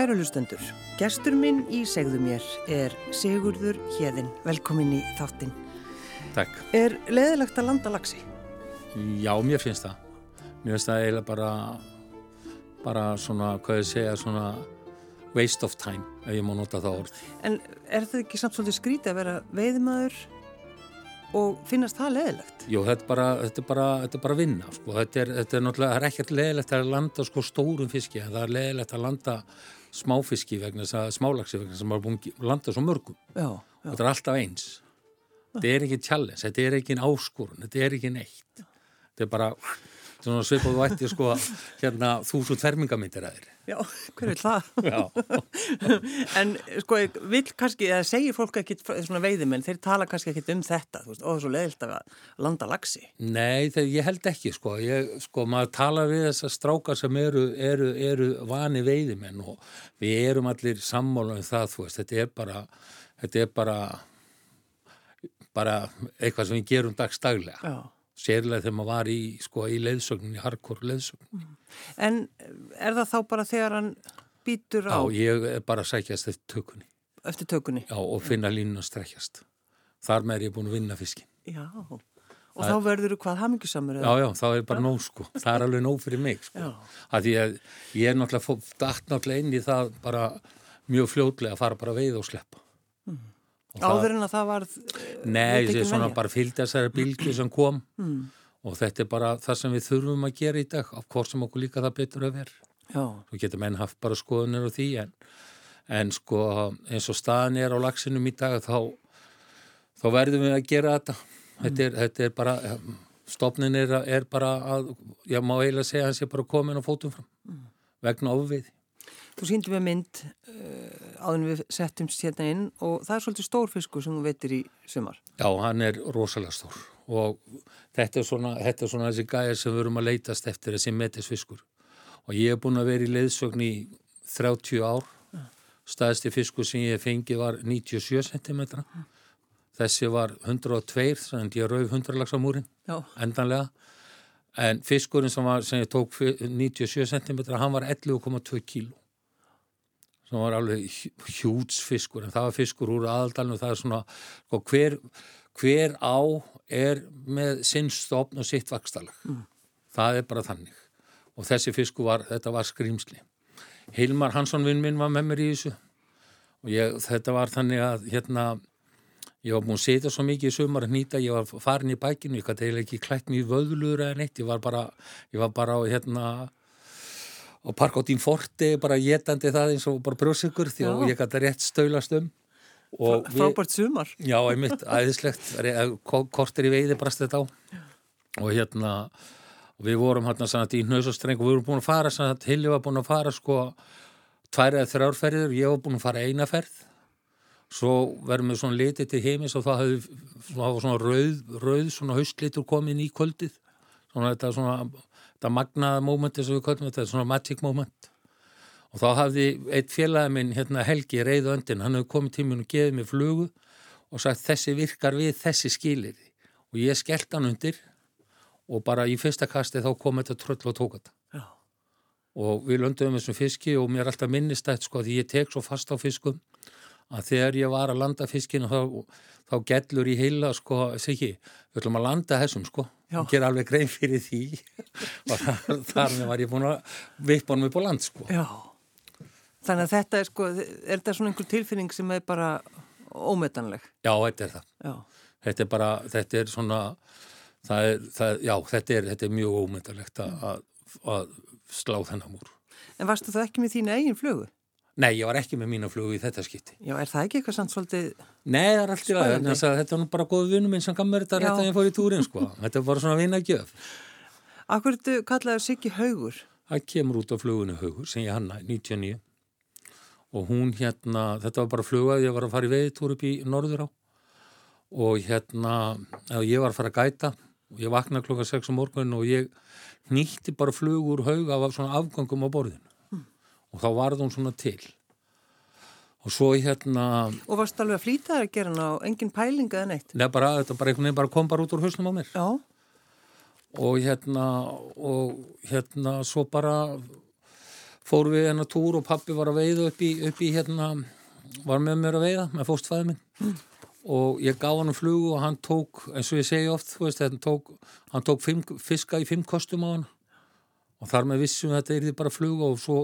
Kæru lustendur, gestur minn í segðu mér er Sigurður Hjeðin. Velkomin í þáttinn. Takk. Er leðilegt að landa lagsi? Já, mér finnst það. Mér finnst það eiginlega bara, bara svona, hvað ég segja, svona waste of time, ef ég má nota það orð. En er það ekki samt svolítið skrítið að vera veiðmaður og finnast það leðilegt? Jú, þetta er bara, þetta er bara, þetta er bara vinna, sko. Þetta er, þetta er náttúrulega, það er ekkert leðilegt að landa sko stórum fiski, en það er leðilegt að landa smáfiski vegna þess að smálagsi vegna þess að maður er búin að landa svo mörgum. Já, Og þetta er alltaf eins. Þetta er ekki challenge, þetta er ekki áskorun, þetta er ekki neitt. Þetta er bara svona svipað þú ætti sko hérna þúsund fermingamindir að þér. já, hver vil það? En sko, vil kannski, eða segir fólk ekki svona veiðimenn, þeir tala kannski ekki um þetta, þú veist, ó, það er svo leðilt að landa lagsi. nei þegar ég held ekki sko, ég, sko maður tala við þessar strákar sem eru, eru, eru vani veiðimenn og við erum allir sammála um það, þú veist, þetta er bara, þetta er bara, bara eitthvað sem við gerum dagstaglega. Já. Sérlega þegar maður var í, sko, í leiðsögnin, í hardcore leiðsögnin. En er það þá bara þegar hann býtur á Já, ég er bara að sækjast eftir tökunni. eftir tökunni? Já, og finna línuna strekkjast. Þar með er ég búin að vinna fiskin. Já, og þá verður þú hvað hamingisamur? Já, já, þá er bara nóg, sko. Það er alveg nóg fyrir mig, sko. Að því að ég er náttúrulega datt náttúrulega inn í það bara mjög fljótlega að fara bara að veiða og sleppa. Og það- Áður en að það var Nei, viðtekin ég er svona venja? bara fylgdi þessari bylgi sem kom og þetta er bara það sem við þurfum að gera í dag, af hvort sem okkur líka það betur að vera. Já, Þú getur menn haft bara skoðunir á því en, en sko eins og staðan er á lagsinum í dag þá, þá verðum við að gera þetta. Þetta er, þetta er bara, stopnin er, er bara að, ég má eiginlega segja að hans er bara komin á fótum fram vegna ofveiði. Þú síndi með mynd uh, áður en við settumst hérna inn og það er svolítið stór fiskur sem þú veitir í sumar. Já, hann er rosalega stór og þetta er svona, þetta er svona þessi gæjar sem við erum að leitast eftir þessi metisfiskur. Og ég hef búin að vera í leiðsögn í 30 ár. Staðsti fiskur sem ég fengi var 97 cm þessi var 102 þannig að ég rauf 100 lagsamúrin Já, endanlega. En fiskurinn sem, var, sem ég tók fi- 97 cm hann var 11,2 kíló sem var alveg hjúts fiskur en það var fiskur úr aðaldalinu það er svona sko, hver, hver á er með sinn stofn og sitt vakstalag það er bara þannig. Og þessi fiskur var, þetta var skrýmsli Hilmar Hansson vinn minn var með mér í þessu. Og ég, þetta var þannig að hérna Ég var búin að setja svo mikið í sumar að nýta, ég var farin í bækinu, ég gæti eiginlega ekki klætt mjög vöðlur eða neitt, ég var bara, ég var bara á hérna á parkáttín forti, bara getandi það eins og bara brjósikur því að ég gæti rétt stöylast um. Og frábært sumar. Já, einmitt, æðislegt, kortir í veiði brast þetta á. Og hérna, og við vorum hérna sann í hnausastreng og við vorum búin að fara sann Hilli var búin að fara sko tvær eða þrjárferðir, ég var búin að fara eina ferð. Svo verðum við svona litið til heimis og það svona, svona rauð, rauð svona haustlitur komin í kvöldið. Svona þetta svona þetta magnaða mómenti sem við kallum þetta svona magic moment. Og þá hafði eitt félagi minn hérna Helgi reyðu öndin, hann hefði komið tíminn og gefið mér flugu og sagt þessi virkar við þessi skilir og ég skellt hann undir og bara í fyrsta kasti þá kom þetta tröll og tók þetta. Já. og við löndum þessum fiski og mér er alltaf minnistætt sko því ég tek svo fast á fiskum að þegar ég var að landa fiskinu þá, þá gellur í heila sko, segi, við ætlum að landa þessum sko, og gera alveg grein fyrir því og þar, þar með var ég búin að vippa hann upp á land sko. Já. Þannig að þetta er sko, er þetta svona einhver tilfinning sem er bara ómetanleg? Já, þetta er það. Já. Þetta er bara, þetta er svona, það er, það, já, þetta er, þetta er mjög ómyndalegt að, að, slá þennan múr. En varstu það ekki með þína eigin flugu? Nei, ég var ekki með mína flugu í þetta skipti. Já, er það ekki eitthvað samt svolítið, Nei, það er allt í lagi, Spennandi. þannig að þetta er nú bara góð vinnu minn sem gaf mér þetta rétt að ég fór í túrin, sko. Þetta er bara svona vinnagjöf. akkur þú kallaður Siggi Haugur? Það kemur út á flugunni Haugur sem ég hanna, 99. Og hún hérna, þetta var bara fluga, ég var að fara í veiðtúr upp í Norður á. Og hérna, ég var að fara að gæta ég vaknaði klokka 6 á morgun og ég nýtti bara flugur Haug af svona afgangum á borðinu. Og þá varð hún svona til. Og svo hérna, Og varstu alveg að flýta þær að gera og engin pæling eða neitt? neða bara, þetta bara einhvern veginn bara kom bara út úr hausnum á mér. Já. og hérna og hérna svo bara fór við hennar túr og pappi var að veiða upp í, upp í hérna, var með mér að veiða með fóstfæði minn mm. og ég gaf hann um flugu og hann tók, eins og ég segi oft, veist, hann tók, hann tók fimm, fiska í fimm kostum á hann og þar með vissum þetta er því bara fluga og svo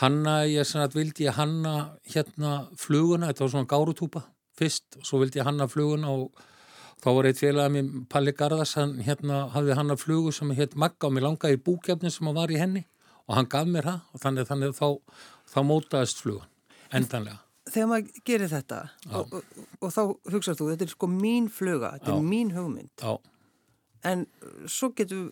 hanna ég sem að vildi ég hanna hérna fluguna, þetta var svona gárutúpa fyrst og svo vildi ég hanna fluguna og þá var eitt félag að mér, Palli Garðars, hann hérna hafði hanna flugu sem hétt Magga og mér langaði í búkjafni sem var í henni og hann gaf mér það og þannig, þannig þá, þá mótaðist flugan, endanlega. Þegar maður gerir þetta og, og, og þá hugsaðu þú, þetta er sko mín fluga, þetta Já. er mín hugmynd. Já. En svo getur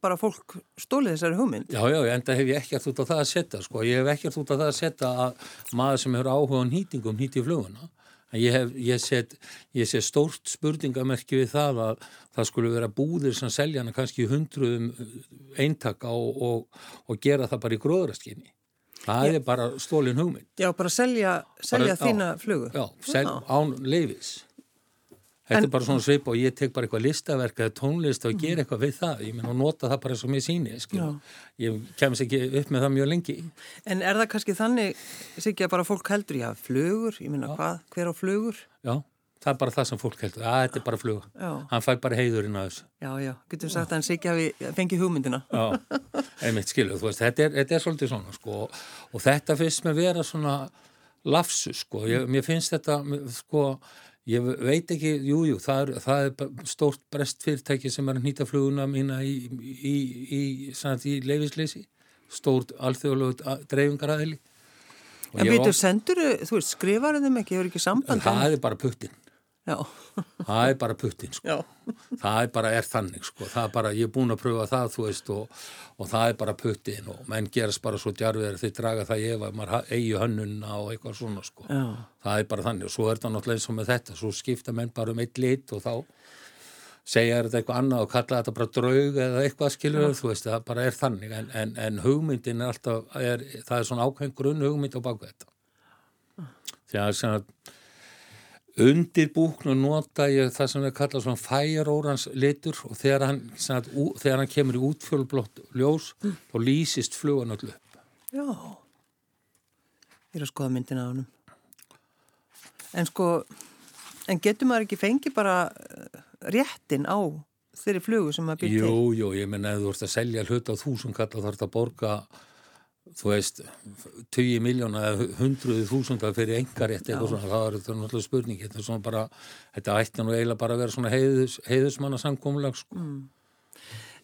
bara fólk stólið þessari hugmynd. Já, já, enda hef ég ekkert út á það að setja, sko. Ég hef ekkert út á það að setja að maður sem hefur áhuga á nýtingum nýti fluguna Ég, hef, ég, set, ég set stórt spurningamerki við það að það skulle vera búðir sem selja hana kannski hundruðum eintaka og, og, og gera það bara í gróðraskinni. Það já. er bara stólin hugmynd. Já, bara selja, selja bara, þína á, flugu. Já, sel, án leifis. Þetta en, er bara svona svip og ég tek bara eitthvað listaverk eða tónlist og gera eitthvað við það. Ég menn að nota það bara sem ég síni. Ég kemst ekki upp með það mjög lengi. En er það kannski þannig, Siggi, að bara fólk heldur, já, flugur, ég menna hvað, hver á flugur? Já, það er bara það sem fólk heldur. Að þetta er bara fluga. Já. Hann fæ bara heiðurinn að þessu. Já, já, getur sagt að hann Siggi hafi fengið hugmyndina. Já, einmitt skiluð, þú veist, þetta er, þetta er svolítið svona, sko, og þetta finnst með vera svona lafsu, sko. Ég, mér finnst þetta, sko, Ég veit ekki, jújú, jú, það, það er stórt brest fyrirtæki sem er að nýta fluguna mína í, í, í, í leifisleysi, stórt alþjóðlegu dreifingaræðili. En veitur, sendur þú, skrifar þeim ekki, hefur ekki samband? Það er bara puttinn. Já. það er bara puttinn sko. það er bara er þannig sko. það er bara, ég er búin að pröfa það veist og, og það er bara puttinn og menn gerast bara svo djarfið þeir draga það ég að maður eigi hönnuna og eitthvað svona sko. það er bara þannig og svo er það náttúrulega eins og með þetta svo skipta menn bara um eitt lit og þá segja þetta eitthvað annað og kalla þetta bara draug eða eitthvað skilur þú veist það bara er þannig en, en, en hugmyndin er alltaf er, það er svona ákveðin grunn hugmynd á baku þetta því að Undir búknu nota ég það sem við kalla svona fæjarórans litur og þegar hann, sagt, ú, þegar hann kemur í útfjölblótt ljós mm. þá lýsist flugan öll upp. Já, ég er að skoða myndina á hann. En sko, en getur maður ekki fengi bara eh, réttin á þeirri flugu sem maður byrja til? Jú, jú, ég menna ef þú ert að selja hlut á þúsum kalla þá ert að borga þú veist, 20 miljóna eða 100 þúsundar fyrir engarétt eitthvað svona, það er náttúrulega spurning þetta er svona bara, þetta ætti nú eiginlega bara að vera svona heiðus, heiðusmanna samkómulag sko. mm.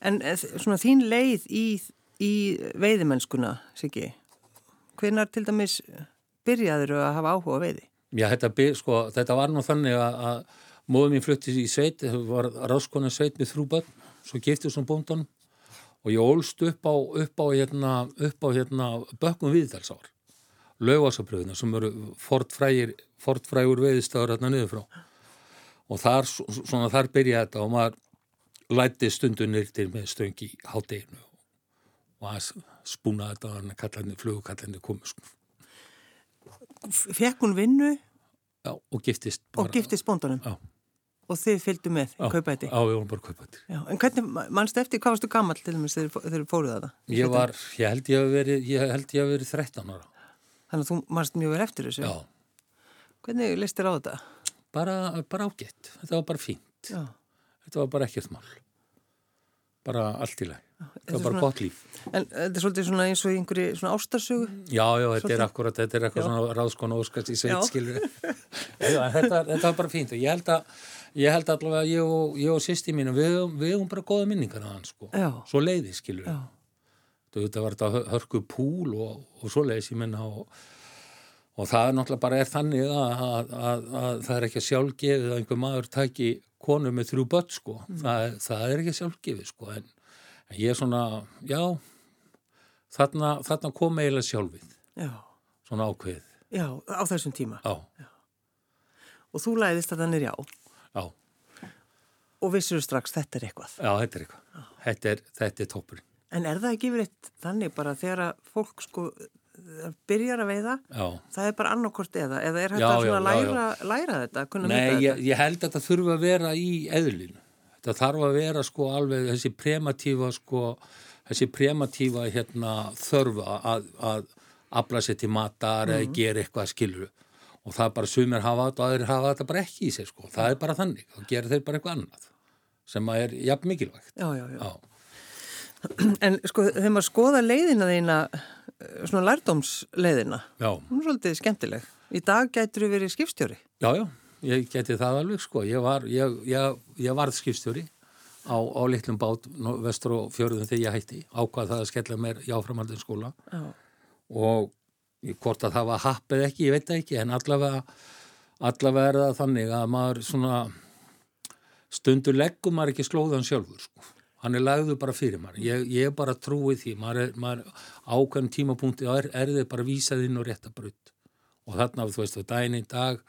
En eh, svona þín leið í, í veiðimennskuna, Siggi hvernar til dæmis byrjaður að hafa áhuga að veiði? Já, þetta, byr, sko, þetta var nú þannig að, að móðum ég fluttið í sveit, það var ráskona sveit með þrúböld, svo giftið svona bóndanum og ég ólst upp á, upp á, hérna, upp á hérna, bökkum viðdalsár lögvasabröðina sem eru fortfrægur veðistöður hérna niður frá og þar, svona, þar byrja þetta og maður læti stundun nýrtir með stöngi hátteginu og að spúna þetta að kallarni, flugkallarni komu sko. Fekk hún vinnu? Já, og giftist bara, og giftist bóndunum? Já Og þið fylgdu með kaupæti? Já, við vorum bara kaupæti. En hvernig, mannstu eftir, hvað varstu gammal til að þeir fóruð það? Ég var, ég held ég að veri, ég held ég að veri 13 ára. Þannig að þú mannst mjög verið eftir þessu? Já. Hvernig leist þér á þetta? Bara, bara ágætt. Þetta var bara fínt. Já. Þetta var bara ekkert mál. Bara allt í læg. Þetta var bara svona, gott líf. En þetta er svolítið svona eins og einhverju svona ástarsögu? Já, já, þetta svolítið? er akkurat, þetta er eitthvað já. svona ráðskon og óskast í sveit, skilur. þetta, þetta var bara fínt og ég held að ég held allavega að ég og, ég og sýsti mínu við, við hefum bara goða minningar að hann sko. svo leiði skilur þetta var þetta hörku púl og, og svo leiðis ég minna og, og það er náttúrulega bara er þannig að, að, að, að það er ekki sjálfgefið að einhver maður taki konu með þrjú börn sko. Mm. það, það er ekki sjálfgefið sko en, en ég er svona, já þarna, þarna kom eiginlega sjálfið. Já. svona ákveð Já, á þessum tíma. Já, já. Og þú læðist að hann er já Já. Og vissur strax, þetta er eitthvað. Já, þetta er eitthvað. Þetta er, þetta er toppurinn. En er það ekki verið þannig bara þegar að fólk sko byrjar að veiða, já. það er bara annarkort eða, eða er þetta svona að læra, læra þetta? Nei, ég, ég held að það þurfa að vera í eðlinu. Þetta þarf að vera sko alveg þessi prematífa sko þessi prematífa hérna, þörfa að, að afla sér til matar eða gera eitthvað skiluru og það er bara sumir hafa þetta og aðrir hafa þetta bara ekki í sig sko. það er bara þannig, þá gerir þeir bara eitthvað annað sem að er jafn mikilvægt Já, já, já. En sko, þegar maður skoða leiðina þína, eh, svona lærdómsleiðina, já, hún er svolítið skemmtileg. Í dag gætur þú verið skipstjóri. já, já ég geti það alveg sko ég, var, ég, ég, ég varð skipstjóri á, á litlum bát vestur og fjörðum þegar ég hætti ákvað það að skella mér í áframaldin skóla Já. og hvort að það var happ eða ekki, ég veit ekki en allavega, allavega er það þannig að maður svona stundur leggum maður ekki slóðan sjálfur sko. hann er lagður bara fyrir maður ég, ég er bara trúið því. Maður maður ákveðum tímapunkti er, er þið bara vísað inn og rétta brutt og þarna, þú veist, á daginn í dag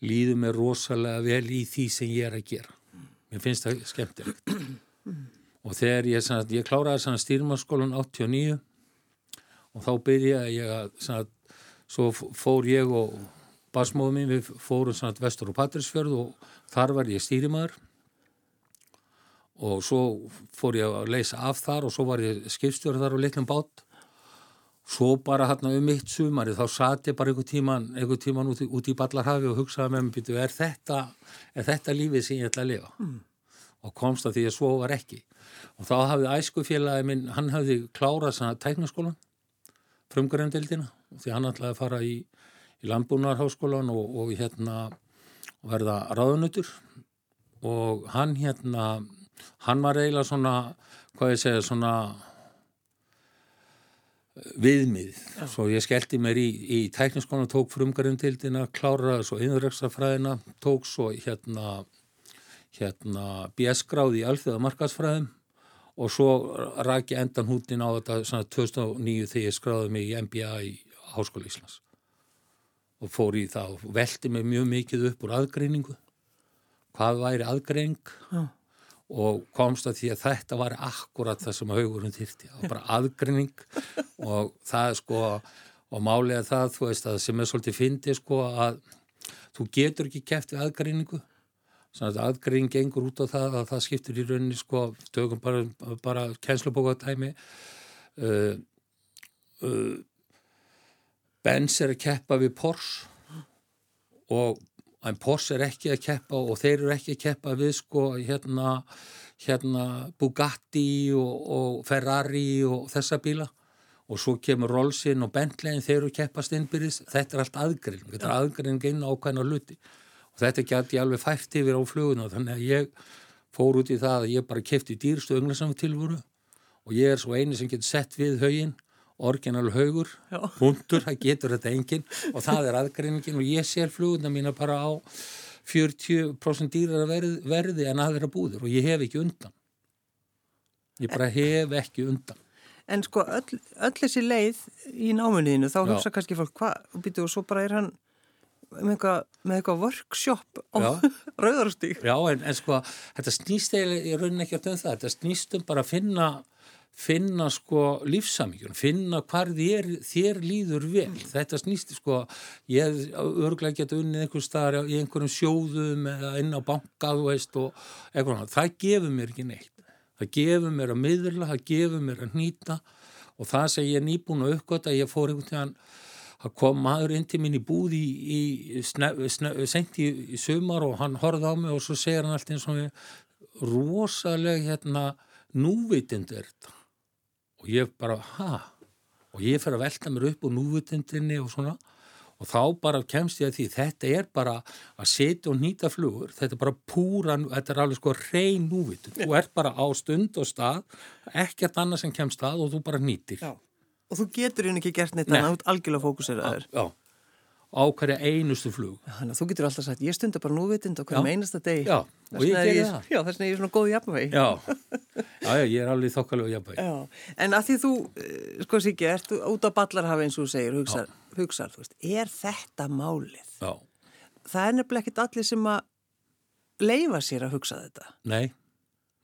líður mér rosalega vel í því sem ég er að gera. Mér finnst það skemmtilegt. Og þegar ég, ég kláraði svona stýrumarskólan 89 og þá byrjaði ég að svona, svo fór ég og basmóðum mín, við fórum svona vestur og Patrísfjörð og þar var ég stýrimaður og svo fór ég að leysa af þar og svo var ég skipstjóri þar á litlum bát svo bara hérna um mitt sumari þá sati ég bara einhver tíman, einhver tíman út, í- út í Ballarhafi og hugsaði með mér, er þetta, er þetta lífið sem ég ætla að lifa? Mm. Og komst að því að svo var ekki. Og þá hafði æskufélagi minn, hann hafði klárað tæknaskólan, frumgröndildina, því hann ætlaði að fara í, í landbúnarháskólan og, og hérna verða ráðunutur og hann hérna, hann var eiginlega svona, hvað ég segja, svona viðmið. Svo ég skellti mér í, í tækniskóna, tók frumgarindildina, kláraði svo innræksafræðina, tók svo hérna, hérna BS-gráði í alþjóða markaðsfræðum og svo ræk ég endan hútin á þetta svona 2009 þegar ég skráði mig í MBA í Háskóla Íslands og fór í það og velti mig mjög mikið upp úr aðgreiningu. Hvað væri aðgreining? Já. og komst að því að þetta var akkurat það sem haugurinn þyrti, það var bara aðgrinning og það sko og málega það, þú veist, að sem er svolítið fyndi sko að þú getur ekki keft við aðgrinningu þannig að aðgrinning gengur út á það að það skiptir í rauninni sko, tökum bara, bara kænslubókatæmi uh, uh, Benz er að keppa við Porsche og en Porsche er ekki að keppa og þeir eru ekki að keppa við sko hérna, hérna Bugatti og, og Ferrari og þessa bíla. Og svo kemur Rollsin og Bentley þeir eru að keppast innbyrðis, þetta er allt aðgreining. Þetta er aðgreining inn á ákvæmna hluti. og þetta gæti ég alveg fært yfir á fluguna þannig að ég fór út í það að ég bara kefti dýrstu önglarsam tilvöru og ég er svo eini sem getur sett við haugin orginal haugur, hundur, það getur þetta enginn og það er aðgreiningin og ég sér fluguna mína bara á 40% dýrar verði, verði en aðra búður og ég hef ekki undan. Ég bara hef ekki undan. En sko, öll, öll þessi leið í námuniðinu, þá hugsa kannski fólk, hvað, og býtu, og svo bara er hann með eitthvað, með eitthvað workshop á rauðarstík. Já, en, en sko, þetta snýst eiginlega í rauninni ekki um það. Þetta snýst um bara að finna, finna sko lífsamíkjum, finna hvar þér, þér líður vel. Þetta snýst sko, ég örglega geta unnið einhver staðar í einhverjum sjóðum eða inn á banka, þú veist, og eitthvað. annað. Það gefur mér ekki neitt. Það gefur mér að miðurla, það gefur mér að nýta og það sem ég er nýbúin að uppgöta, ég fór einhvern tíðan Það kom maður inn til mín í búð í, í sent í, sumar og hann horfði á mig og svo segir hann alltaf eins og við rosalega hérna núvitind er þetta og ég bara, ha? Og ég fer að velta mér upp úr núvitindinni og svona og þá bara kemst ég að því þetta er bara að setja og nýta flugur, þetta er bara púra, þetta er alveg sko reyn núvitind, þú ert bara á stund og stað, ekkert annað sem kemst að og þú bara nýtir. Já. Og þú getur einu ekki gert neitt Nei. annað, þú ert algjörlega fókuseraður. Já, á hverja einustu flug. Þannig að þú getur alltaf sagt, ég stundar bara núvitind á hverjum einasta degi. Já, og ég gerði það. Já, þess vegna er ég svona góð jafnvegi. Já, já, já, ég er alveg þokkalega jafnvæg. Já, en að því þú, eh, sko Siggi, ert út á ballarhafi eins og þú segir, hugsar, hugsar, þú veist, er þetta málið? Já, Það er nefnilega ekkit allir sem að leifa sér að hugsa þetta. nei,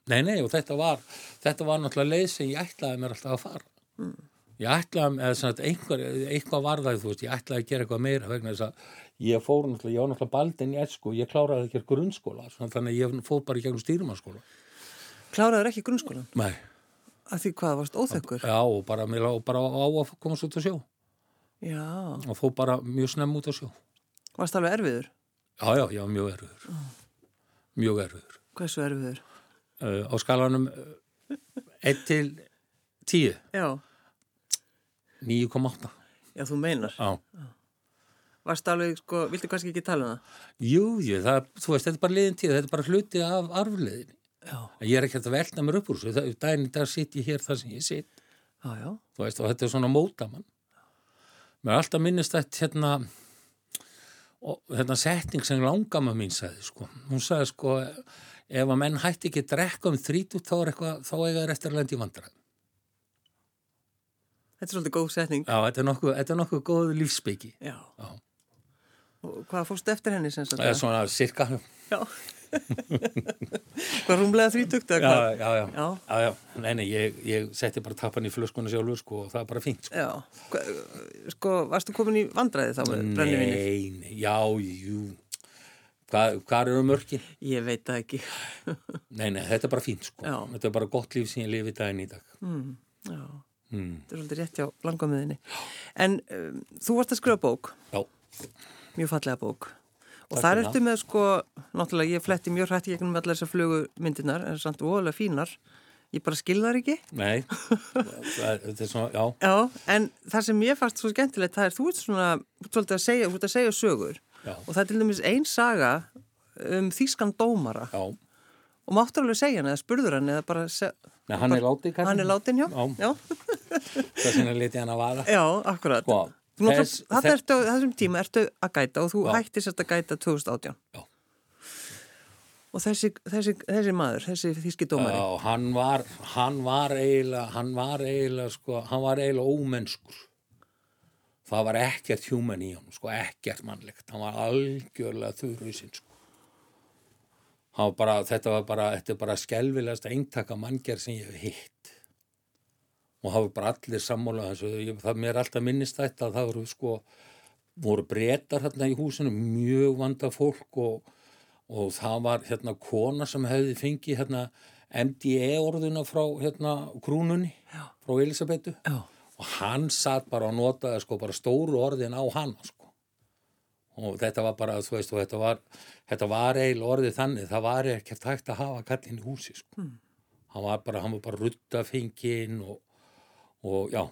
nei, nei, og þetta var, þetta var náttúrulega leið sem ég ætlaði mér alltaf að fara. Ég ætlaði, eða svona, einhver, eitthvað var það, þú veist, ég ætlaði að gera eitthvað meira vegna þess að ég fór náttúrulega, ég var náttúrulega baldinn í esku, ég kláraði ekki grunnskóla, svona, þannig að ég fór bara í gegnum stýrumanskóla. Kláraður ekki grunnskólan? Nei, Að því hvað, varst óþekkur? Já, og bara, mér lá bara á að komast út á sjó Já. og fó bara mjög snemm út á sjó. Varst alveg erfiður? Já, já, já, mjög erfiður. Mjög erfiður. Hversu erfiður? Uh, á skalanum uh, 1 til 10, Já. 9,8. Já, þú meinar. Já. Varst alveg, sko, viltu kannski ekki tala um það? Jú, jú, það, þú veist, þetta er bara liðin tíð, þetta er bara hluti af arfliðinni. Já. Ég er ekki að velta mér upp úr þessu, Það- daginn í dag sitt ég hér þar sem ég sitt, Já, já. þú veist, og þetta er svona mótamann. Mér er alltaf minnist að hérna, og, hérna setning sem langama mín sagði, sko. Hún sagði, sko, ef að menn hætti ekki að drekka um þrítút, þá er eitthvað, þá eiga þær eftir að lendi vandræðum. Þetta er svolítið góð setning. Já, þetta er nokkuð, þetta er nokkuð góð lífsbyggi. Já. Já. Og hvað fórstu eftir henni sem sagt? Það er svona cirka, Já. hvað rúmlega þrítugt eða já, hvað? já, já, Já. já, já, nei, nei, ég, ég setti bara tappan í flöskuna sjálfur, sko, og það er bara fínt, sko. Já. Hva, sko, varstu komin í vandræði þá með brennivinni? Nei, nei, já, jú, hvað, hvað eru mörkin? Ég veit það ekki. Nei, nei, þetta er bara fínt, sko. Já. Þetta er bara gott líf sem ég lifi daginn í dag. mm, já. Mm. Þetta er svolítið rétt hjá langamiðinni. En um, þú varst að skrifa bók, Já, mjög fallega bók. Og þar ertu með sko, náttúrulega ég fletti mjög hrætt gegnum allar þessar flugumyndinar, en samt óalega fínar. Ég bara skil þar ekki. nei, það, þetta er svona, já, Já, en það sem ég fannst svo skemmtilegt, það er þú ert svona, þú ert að segja, þú ert að segja sögur. já, Og það er til dæmis ein saga um þýskan dómara. já. Og máttu alveg segja hann eða spurður hann eða bara, Nei, hann er látið, kannski. hann er látin hjá? Já, Já, það sem er litið hann að vara. já akkurat. Sko, þess- Þarna þess- ertu, þessum tíma ertu að gæta og þú Já. hætti sérst að gæta 2018. Já. Og þessi, þessi, þessi maður, þessi þýski dómari, Já, hann var, hann var eiginlega, hann var eiginlega, sko, hann var eiginlega ómennskur. Það var ekkert human í hann, sko, ekkert mannlegt. Hann var algjörlega þurruðsinn, sko. Hann bara, þetta var bara, þetta er bara skelvilegasta eintaka manngjær sem ég hef hitt. Og það var bara allir sammála það mér er alltaf minnist þetta að það voru, sko, voru breytar hérna í húsinu, mjög vanda fólk og og það var hérna kona sem hefði fengið hérna MDE orðuna frá hérna krúnunni, Já. frá Elisabetu já, og hann satt bara og notaði sko bara stóru orðin á hana sko og þetta var bara, þú veist, og þetta var þetta var eiginlega orðið þannig það var ekkert hægt að hafa kallin í húsi sko. Hmm. hann var bara, hann var bara ruttafengin og, og já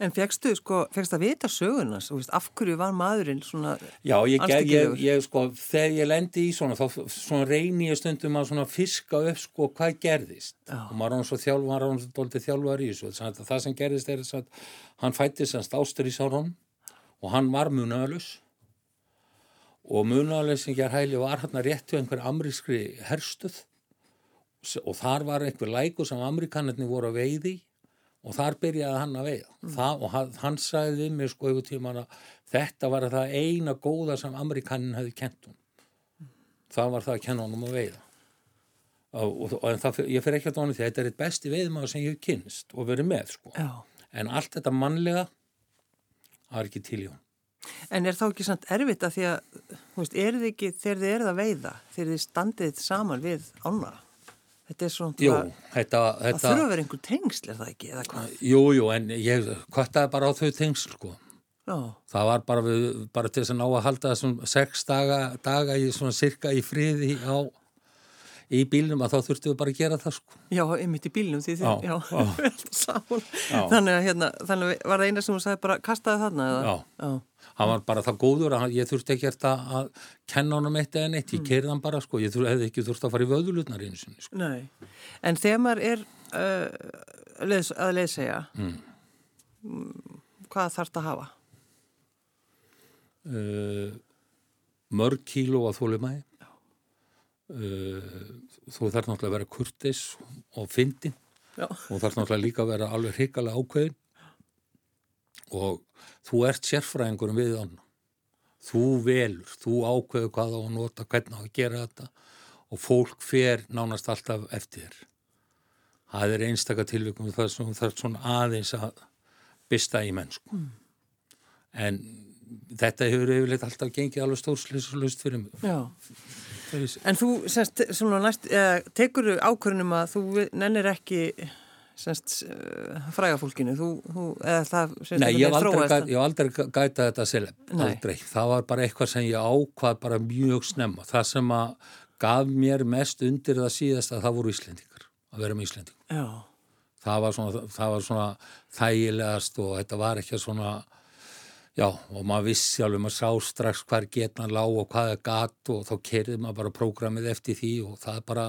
en fegstu, sko, fegst að vita sögunas, og veist, af hverju var maðurinn svona, Já, ég, ég, ég, sko, þegar ég lendi í svona, þá svona reyni ég stundum að svona fiska upp sko hvað gerðist. Já. Og maður án svo þjálfar, hann svo dóldi þjálfar í þessu. Þannig að það sem gerðist er þess að hann fætti semst ástur í sárhónum og hann var munaðalus. Og munaðalusingjar hæli var hann rétt hjá einhver amrískri herstuð og þar var einhver læku sem amerikanarnir voru að veiði og þar byrjaði hann að veiða. Það, og hann, sagði við mér sko yfir tíman að þetta var það eina góða sem amerikanin hefði kent hún það var það að kenna honum að veiða. Og, og, og en það, ég fer ekki að dóna því þetta er eitt besti veiðmaður sem ég hef kynst og verið með sko. Já. en allt þetta mannlega það er ekki til í hún En er þá ekki samt erfitt að því að, þú veist, er þið ekki, þegar þið eruð að veiða, þegar þið standið saman við ána, þetta er svona, Jú, það þetta, það þetta þurfa að vera einhver tengsl, er það ekki, eða hvað? jú, jú, en ég kvartaði bara á þau tengsl sko. Já, Það var bara, við, bara til þess að ná að halda þessum sex daga, daga í svona sirka í friði á, í bílnum að þá þurftum við bara að gera það sko. já, einmitt í bílnum því þið, Já, við erum saman. Þannig að hérna, þannig var það eina sem hún sagði bara, kastaði þarna, eða? Já. Já, Hann var bara það góður að ég þurfti ekki að, að kenna honum eitt eða neitt, ég keirði hann bara sko, ég þur, hefði ekki þurfti að fara í vöðulutnar einu sinni sko. nei. En þegar maður er uh, leðs, að leiðsegja, Mm. hvað þarf það að hafa? Uh, mörg kíló að þólumæði, þú þarf náttúrulega að vera kurtis og fyndin og þarf náttúrulega líka að vera alveg hrikalega ákveðin og þú ert sérfræðingur um við hann. Þú velur, þú ákveður hvað á að nota, hvernig á að gera þetta. Og fólk fer nánast alltaf eftir þér. Það er einstaka tilvikum það sem þú þarf svona aðeins að bista í mennsku. En þetta hefur yfirleitt alltaf gengið alveg stórslisulust fyrir mig. Já. En þú semst, næst, eða, tekur ákvörnum að þú nennir ekki semst uh, frægafólkinu, þú, þú, eða það semst Nei, ég hef aldrei, þróaðist gæt, ég hef aldrei gæta þetta seleb, aldrei. Það var bara eitthvað sem ég ákvað bara mjög snemma. Það sem að gaf mér mest undir það síðast að það voru Íslendingar, að vera með Íslendingar. Já, Það var svona, það var svona þægilegast og þetta var ekki svona, já, og maður vissi alveg, maður sá strax hvar getna lág og hvað er gat og þá kerði maður bara prógramið eftir því og það er bara,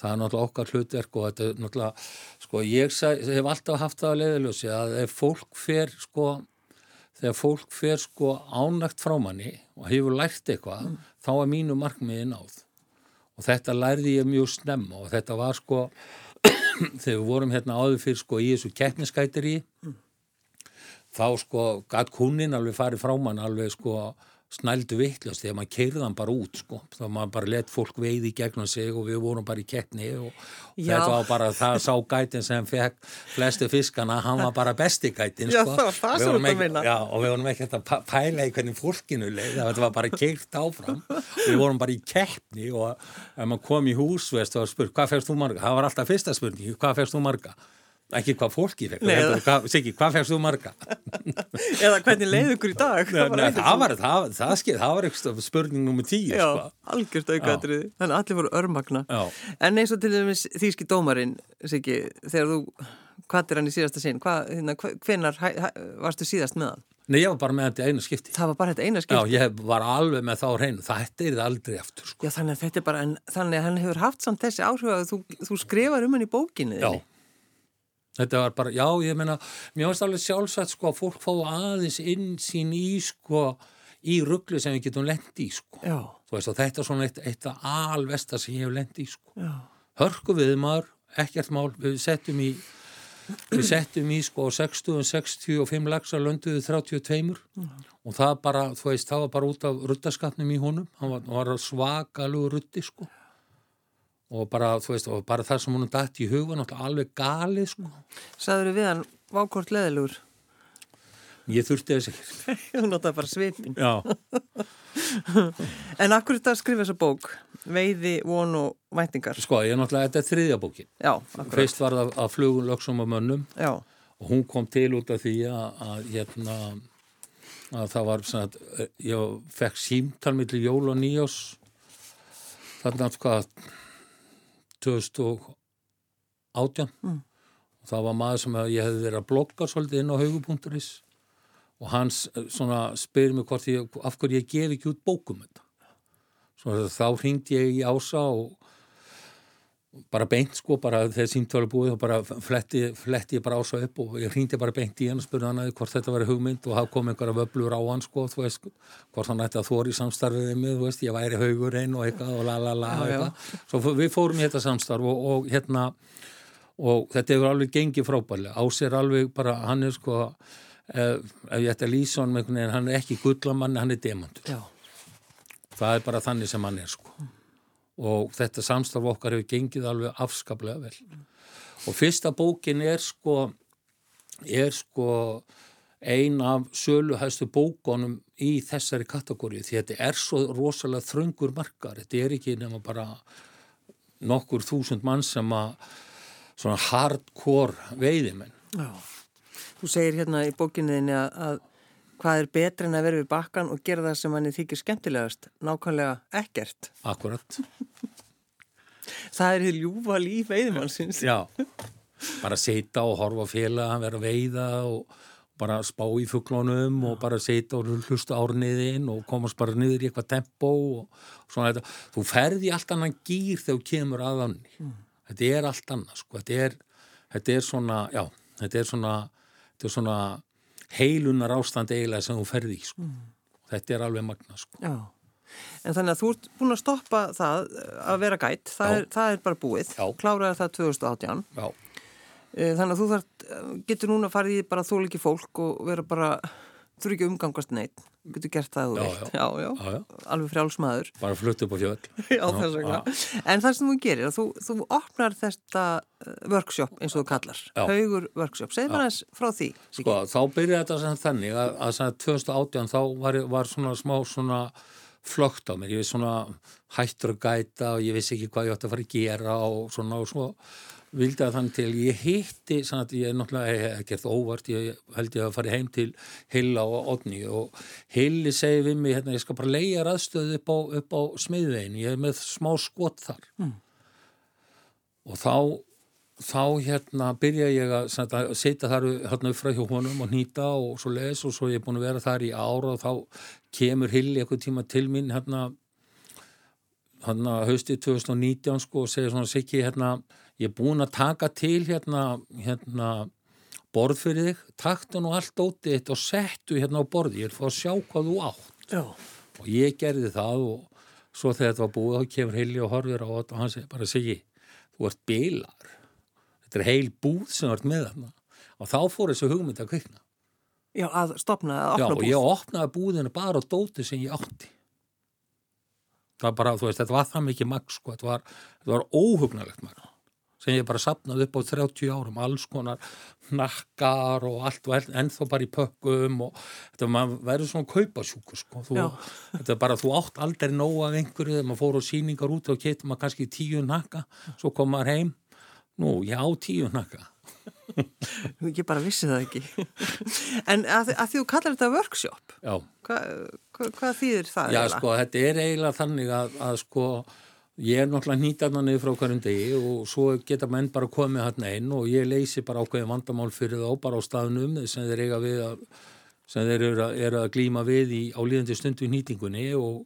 það er náttúrulega okkar hlutverk og þetta er náttúrulega, sko, ég hef alltaf haft það að leiðilösi að ef fólk fer, sko, þegar fólk fer, sko, ánægt frá manni og hefur lært eitthvað, þá er mínu markmiði náð. Og þetta lærði ég mjög snemma og þetta var, sko, þegar við vorum hérna áður fyrir sko í þessu keppniskætiri þá sko gatt kunnin alveg farið frá mann alveg sko snældu vittlust þegar maður keirði hann bara út sko þá maður bara let fólk veið í gegnum sig og við vorum bara í keppni og, Já. þetta var bara það sá gætin sem fekk flestu fiskana, hann var bara besti gætin Já, sko. það var það sem þú meina. Já, og við vorum ekki pæ- pæla í hvernig fólkinu leið, það var bara keirt áfram við vorum bara í keppni og ef maður kom í hús veist, og spurt, hvað fegst þú marga? Það var alltaf fyrsta spurning, hvað fegst þú marga? Ekki hvað fólki fekk, hvað, Siggi, hvað fegst þú marga? eða hvernig leið ykkur í dag? Nei, var það var, það, það, skil, það var eitthvað spurning nummer tíu, Já, sko. algjört aukaðriði, þannig að allir voru örmagna. Já. En eins og til dæmis þýski dómarinn, Siggi, þegar þú kvattir hann í síðasta sinn, hvað, hve- hvenær hæ, hæ, varstu síðast með hann? Nei, ég var bara með þetta í einu skipti. Það var bara þetta eina Já, skipt. ég var alveg með þá á hreinu, þetta er það aldrei aftur, sko. Já, þannig að þetta er bara, en, þannig að hann hefur haft samt þessi áhrif að þú, þú skrifar um hann í bókinu. Já. Þetta var bara, já, ég meina, mér finnst alveg sjálfsagt, sko, að fólk fá aðeins inn sín í, sko, í rugglu sem við getum lent í, sko. Já, Þú veist, og þetta er svona eitt, eitt af alvesta sem ég hef lent í, sko. já, Hörku við maður, ekkert mál, við settum í, við settum í, sko, 60, 65 lagsar lönduðu 32 og það bara, þú veist, það var bara út af ruttaskapnum í honum, hann var, var svakalugur rutti, sko. Og bara, þú veist, og bara það sem hún dætt í hugan, alveg galið, sko. Saður við hann vákort leðilegur? Ég þurfti þess ekki. Þú notaði bara svipin. Já, En akkur þetta að skrifa þessa bók? Veiði, von og væntingar? sko, ég er náttúrulega, þetta er þriðja bókin. Já, akkurat. Fyrst var það að flugum lögsum og mönnum Já, og hún kom til út af því að, að, hérna, að það var svona, að ég fekk símtal millir jól og nýjós þarna hvað 2018 Mm. og það var maður sem ég hefði verið að blogga svolítið inn á haugu.is og hans eh, svona spyrir mig hvort ég, af hverju ég gef ekki út bókum þetta. Svo þá hringdi ég í ása og bara beint sko, bara þegar símtölu búið og bara fletti, fletti ég bara ása upp og ég hringdi bara beint í hann og spurði hann að hvort þetta var hugmynd og það kom einhverja vöblur á hann sko, þú veist, hvort hann ætti að þóri samstarfið mig, þú veist, ég væri haugur einn og eitthvað og la la la já. eitthvað. Svo við fórum í þetta samstarf og, og hérna og þetta hefur alveg gengið frábærlega ásér alveg bara, hann er sko ef, ef ég ætti að lýsa hann með einhvern veginn, hann er ekki gullamann, hann er demantur já, það er bara þannig sem hann er sko og þetta samstarf okkar hefur gengið alveg afskaplega vel. Og fyrsta bókin er sko er sko ein af söluhæstu bókonum í þessari kategóri því þetta er svo rosalega þröngur markar þetta er ekki nema bara nokkur þúsund mann sem að svona hardcore veiðimenn. Já. Þú segir hérna í bókinniðinni að, hvað er betra en að vera við bakkan og gera það sem hann þykir skemmtilegast, nákvæmlega ekkert. akkurat Það er því ljúfa líf veiðimannsins. Já, bara sita og horfa á félaga, vera að veiða og bara spá í fugglónum og bara sita og hlusta árniðinn og komast bara niður í eitthvað tempo og svona þetta. Þú ferði allt annan gýr þegar þú kemur aðanni. Þetta er allt annað, sko. Þetta er, þetta er svona, já, þetta er svona, þetta er svona heilunar ástand eiginlega sem þú ferði í, sko. Þetta er alveg magna, sko. Já. En þannig að þú ert búin að stoppa það að vera gætt, það, er, það er bara búið, kláraði það 2018. Já, Eh, Þannig að þú þart, getur núna að fara í bara þóliki fólk og vera bara, þú ekki að umgangast neitt, getur gert það að þú vilt. já. Já, já, alveg frjálsmaður. Bara flutt upp á fjöld. En það sem þú gerir, þú, þú opnar þetta eh, workshop eins og þú kallar, haugur workshop. Segð mér aðeins frá því. Sko, þá byrjaði þetta sem þannig að, að sem 2018 þá var, var svona smá svona flögt á mér, ég veist svona hættur að gæta og ég vissi ekki hvað ég átti að fara að gera og svona og svo vildi að þannig til ég hitti, sann ég er náttúrulega ekkert óvart, ég held ég að fara heim til Hilla og Odni og Hilli segi við mig, hérna, ég skal bara leia raðstöðu upp á, á smiðvegin, ég er með smá skot þar mm. og þá þá hérna byrja ég að, að setja þar hérna upp frá hjá honum og nýta og svo les og svo ég er búin að vera þar í ára og þá kemur Hilli eitthvað tíma til mín hérna hérna haustið 2019 sko og segir svona Siggi hérna ég er búin að taka til hérna, hérna borð fyrir þig, taktu nú allt ótið eitt og settu hérna á borði, ég er fór að sjá hvað þú átt. Já. og ég gerði það og svo þegar þetta var búið þá kemur Hilli og horfir á þetta og hann segir bara segi, þú ert bilar. Þetta er heil búð sem ert með þarna. Og þá fór þessu hugmynd að kvikna. Já, að stopna, að opna Já, búð og ég opnaði búðinu bara á dóti sem ég átti. Það var bara, þú veist, þetta var það mikið maks sko, þetta var, var óhugnalegt maks sem ég bara sapnaði upp á 30 árum, alls konar nakkar og allt og ennþá bara í pökkum og þetta verður svona kaupasjúkur sko. Þú, þetta er bara, þú átt aldrei nóg af einhverju þegar maður fór á síningar út og getur maður kannski tíu nakka, svo kom maður heim, nú, ég á tíu nakka. Ég bara vissi það ekki. en að, að þú kallar þetta workshop. Hva, hva, hvað þýðir það? Já, eiginlega? sko, þetta er eiginlega þannig að, að sko, Ég er náttúrulega nýtað hann niður frá hverjum degi og svo geta menn bara komið hann einn og ég leysi bara ákveði vandamál fyrir þá bara á staðnum sem þeir að, sem þeir eru að, eru að glíma við í álíðandi stundu í nýtingunni og,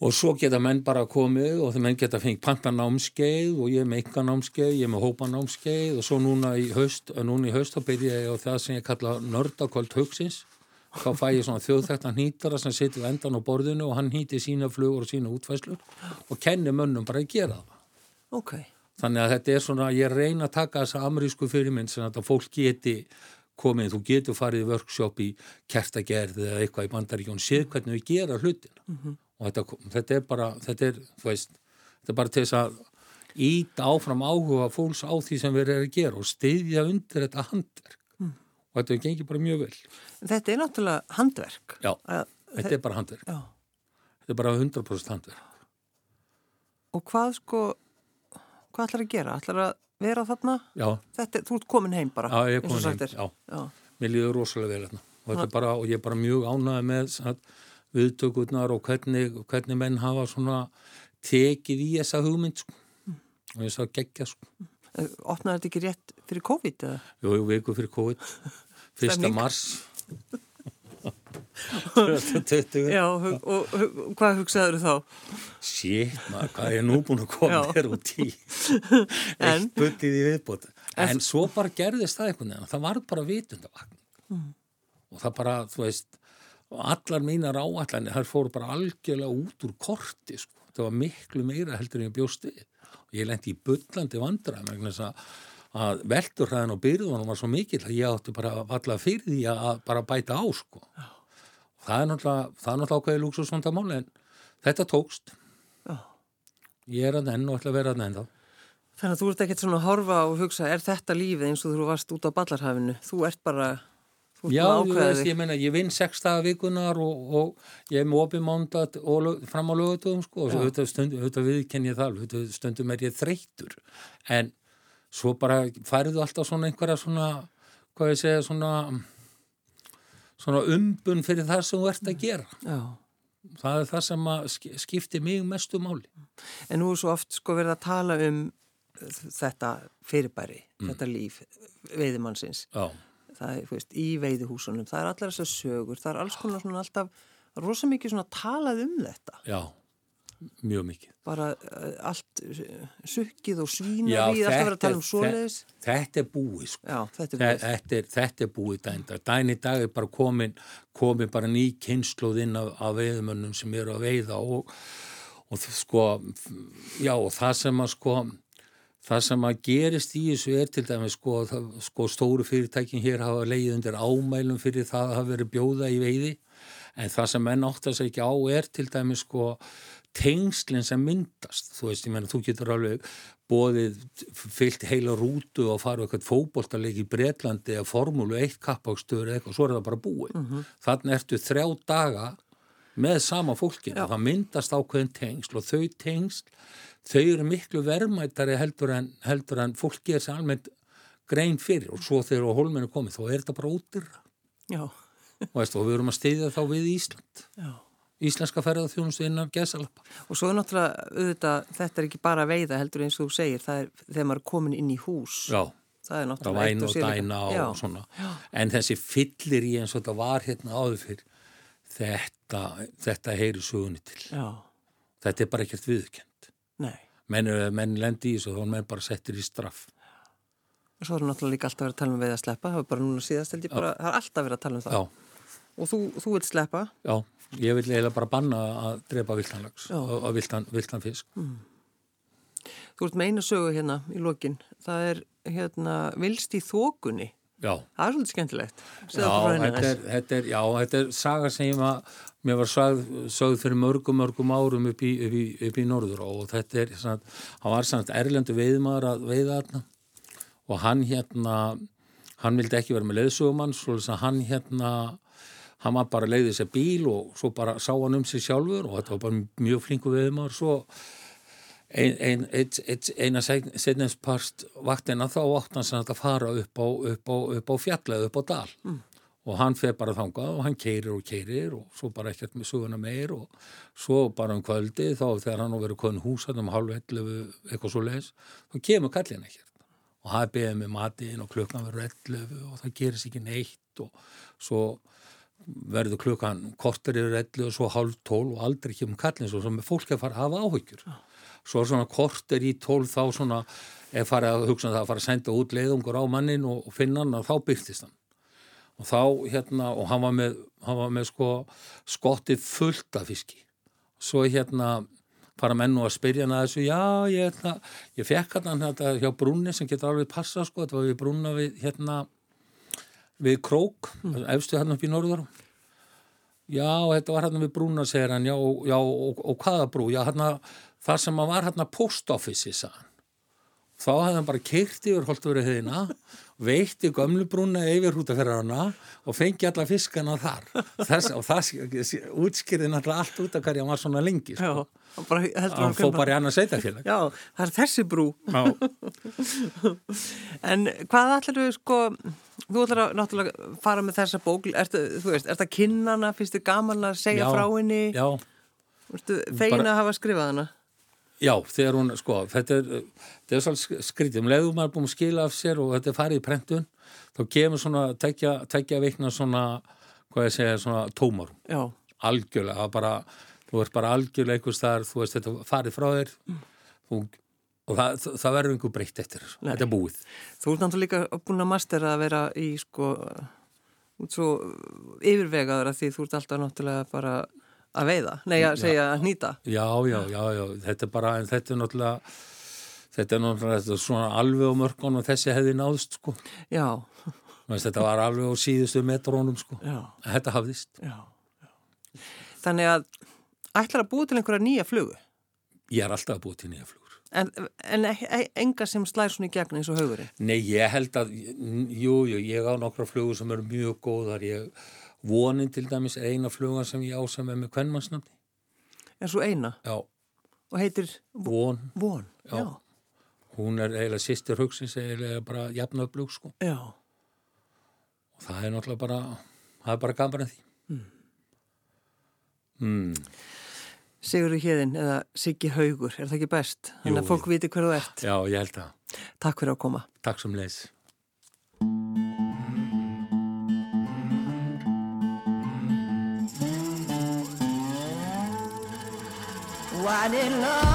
og svo geta menn bara komið og þeir menn geta fengið pantanámskeið og ég er með ykkanámskeið, ég er með hópanámskeið og svo núna í haust, núna í haust þá byrja ég á það sem ég kalla nördakvöld haugsins þá fæ ég svona þjóðþægtan hýtara sem situr endan á borðinu og hann hýti sína flugur og sína útfæslur og kennir mönnum bara að gera það. Ok. Þannig að þetta er svona, ég reyna að taka þessa amerísku fyrirmynd sem að fólk geti komið, þú getur farið í workshop í kertagerð eða eitthvað í bandaríkjón, séð hvernig við gera hlutina mm -hmm. og þetta, þetta er bara, þetta er, þú veist, þetta er bara til þess að íta áfram áhuga fólks á því sem við erum að gera og styðja undir þetta handverk og þetta gengir bara mjög vel. Þetta er náttúrulega handverk. Já, að, þetta er bara handverk. Já. Þetta er bara 100% handverk. Og hvað sko, hvað ætlar að gera? ætlar að vera þarna? Já. Þetta, þú ert komin heim bara? Já, ég er komin heim, já. já. Mér líður rosalega vel þarna og, bara, og ég er bara mjög ánæði með viðtökurnar og hvernig, hvernig menn hafa svona tekið í þessa hugmynd sko. mm. og ég sá gegja sko. Opnaði þetta ekki rétt fyrir COVID? Eða? Jú, jú, viku fyrir COVID. Fyrsta mars. 2020. Já, og, og, og hvað hugsaður þá? Shit, maður, hvað er nú búin að koma þér út í? Eitt bullið í viðbót. En, en svo bara gerðist það einhvern veginn. Það var bara vitundavagn. Mm. Og það bara, þú veist, allar mínar áallanir, það fóru bara algjörlega út úr korti, sko. Það var miklu meira heldur en ég bjóst við ég lendi í byllandi vandra með þess að, að velturhæðin og byrðunum var svo mikil að ég átti bara valla fyrir því að bara bæta á sko. það er náttúrulega ákveðið lúksusvondamáli en þetta tókst. Já. ég er að enn og ætla að vera að enn þá Þannig að þú ert ekkert svona að horfa og hugsa er þetta lífið eins og þú varst út á ballarhafinu? Þú ert bara Já, ég, veist, ég meina, ég vinn sextaða vikunar og, og ég er með opið mándat fram á lögutum sko, og auðvitað, stund, auðvitað viðkenn ég það, auðvitað stundum er ég þreytur, en svo bara færðu alltaf svona einhverja svona, hvað ég segja, svona, svona umbun fyrir það sem þú ert að gera. Já. Það er það sem skiptir mig mestu máli. En nú er svo oft sko verið að tala um þetta fyrirbæri, mm. þetta líf veiðimannsins. Já það er, veist, í veiðihúsunum, það er allar þessar sögur, það er alls konar svona alltaf rosa mikið svona talað um þetta. Já, mjög mikið. Bara uh, allt sukkið og svína við, alltaf verið að tala um svoleiðis. Þetta er búið, sko. Já, þetta er búið. Þetta er, þetta er búið dænda. Dæni dag er bara komin, komin bara ný kynnslóð inn af, af veiðmönnum sem eru að veiða og, og sko, já, og það sem að sko Það sem að gerist í þessu er til dæmis sko, það, sko stóru fyrirtækin hér hafa leið undir ámælum fyrir það að hafa verið bjóða í veiði en það sem menn áttast ekki á er til dæmis sko tengslinn sem myndast. Þú veist, ég menna, þú getur alveg bóðið fyllt heila rútu og farið eitthvað fókbóltarleik í Breitlandi eða formúlu eitt kappakstöður eða eitthvað, svo er það bara búið. Mm -hmm. Þannig ertu þrjá daga með sama fólkinu. Það myndast ákveðin tengsl og þau tengsl, þau eru miklu verðmættari heldur en, heldur en fólki er sér almennt grein fyrir og svo þegar hólmennu komið þá er þetta bara. Já. Og, veist, og við erum að steyðja þá við Ísland. Já. Íslenska ferðarþjónustu innan gesalappa. Og svo er náttúrulega, auðvitað, þetta er ekki bara veiða heldur eins og þú segir, það er þegar maður er komin inn í hús. Já. Það er náttúrulega eitt og síðan. Það væn og dæna og, svona. Já. En þessi fyllir í eins og þetta var hérna áður fyrir, þetta, þetta heyri sugunni til. Já. Þetta er bara ekkert viðkjönd. Nei. Menn, menn lendi í þessu og þá er menn bara settir í straff. Og svo er náttúrulega líka alltaf verið að tala um veið að sleppa, það er bara núna síðast held ég bara, það er alltaf verið að tala um það. Já. Og þú, þú vilt sleppa? Já, ég vil eiginlega bara banna að drepa viltanlags og viltan, viltan fisk. Mm. Þú ert með einu sögu hérna í lokin, það er hérna vilst í þókunni. Já. Það er svolítið skemmtilegt. Já þetta, er, þetta er, já, þetta er saga sem að mér var sagð, sagð fyrir mörgum, mörgum árum upp í, upp í, upp í norður og þetta er, hann var svona erlendu veiðmaður að veiða þarna og hann hérna, hann vildi ekki vera með leiðsugumann, svo hann hérna, hann var bara leiðið sér bíl og svo bara sá hann um sig sjálfur og þetta var bara mjög flinku viðmar, svo ein, ein, ein, eina setninsparst vaktina þá átt hann sem að fara upp á, upp á, upp á fjallið, upp á dal. Mm. og hann feð bara þangað og hann keirir og keirir og svo bara ekkert með suguna meir og svo bara um kvöldi þá þegar hann á verið konn húsað um halv ellu eitthvað svo leiðis, þá kemur kallin ekkert. Og er beðið með matin og klukkan verður 11 og það gerist ekki neitt og svo verður klukkan kortur yfir 11 og svo halv 12 og aldrei ekki um kallin svo sem fólk er farið að hafa áhyggjur. Svo svona kortur í 12 þá svona er farið að hugsa um það að fara að senda út leiðungur á mannin og finna hann og þá byrtist hann. Og þá hérna og hann var með, hann var með sko skottið fullt af fiski. Svo hérna fara menn og að spyrja hann að þessu, já, ég, það, ég fekk hann þetta hjá brúnni sem getur alveg passa, sko, þetta var við brúnna við, hérna, við krók, mm. efstu hérna upp í norður. Já, þetta var hérna við hann, já, já og, og hvaða brú? Já, hérna, það sem var hérna post office, sagðan. Þá hefði hann bara keirt yfir Holtavöru hefðina, veitti gömlubrúna yfir hútaferðarna og fengi alla fiskana þar. Þess, og það útskýrði náttúrulega allt út af hverja hann var svona lengi. Sko. Já, hann, hann fóð bara í annað sveitafélag. Já, það er þessi brú. en hvað ætlar þú sko, þú ætlar að náttúrulega fara með þessa bók, er þetta kinnana, finnst þið gaman að segja já, frá henni? Já. Fegin að hafa skrifað hana? Já, þegar hún, sko, þetta er, þetta er svolítið skrítið, um leiðum maður búin að skila af sér og þetta er farið í prentun, þá kemur svona, tekja, tekja veikna svona, hvað ég segja, svona tómar. Já. Algjörlega, bara, þú ert bara algjörlega einhvers þar, þú veist, þetta farið frá þér mm. þú, og það, það verður einhver breytt eftir, Nei. þetta er búið. Þú ert náttúrulega líka búin að mastera að vera í, sko, út svo yfirvegaður að því þú ert alltaf náttúrulega bara að veiða, nei að segja að nýta? Já, já, já, já, þetta er bara en þetta er náttúrulega þetta er náttúrulega svona alveg á mörgum og þessi hefði náðst sko. Já. Menst, þetta var alveg á síðustu metrónum sko. Já. þetta hafðist. Já, já. þannig að ætlar að búið til einhverja nýja flugu? Ég er alltaf að búið til nýja flugur. En, en e, e, enga sem slæðir svona í gegn eins og haugurinn nei, ég held að, jú, jú, ég á nokkra flugur sem eru mjög góðar. Ég Vonin til dæmis er eina fluga sem ég ásam með með kvennmannsnafni. Er svo eina? Já. Og heitir? Von. Von, já. já. Hún er eiginlega sýstir hugsins, eiginlega bara jafnöflug, sko. Já. Og það er náttúrulega bara, það er bara gaman að því. Mm. Mm. Sigurður Hjeðin eða Siggi Haugur, er það ekki best? Þannig að fólk viti hverðu ert. Já, ég held það. Takk fyrir að koma. Takk sem leys. one in love.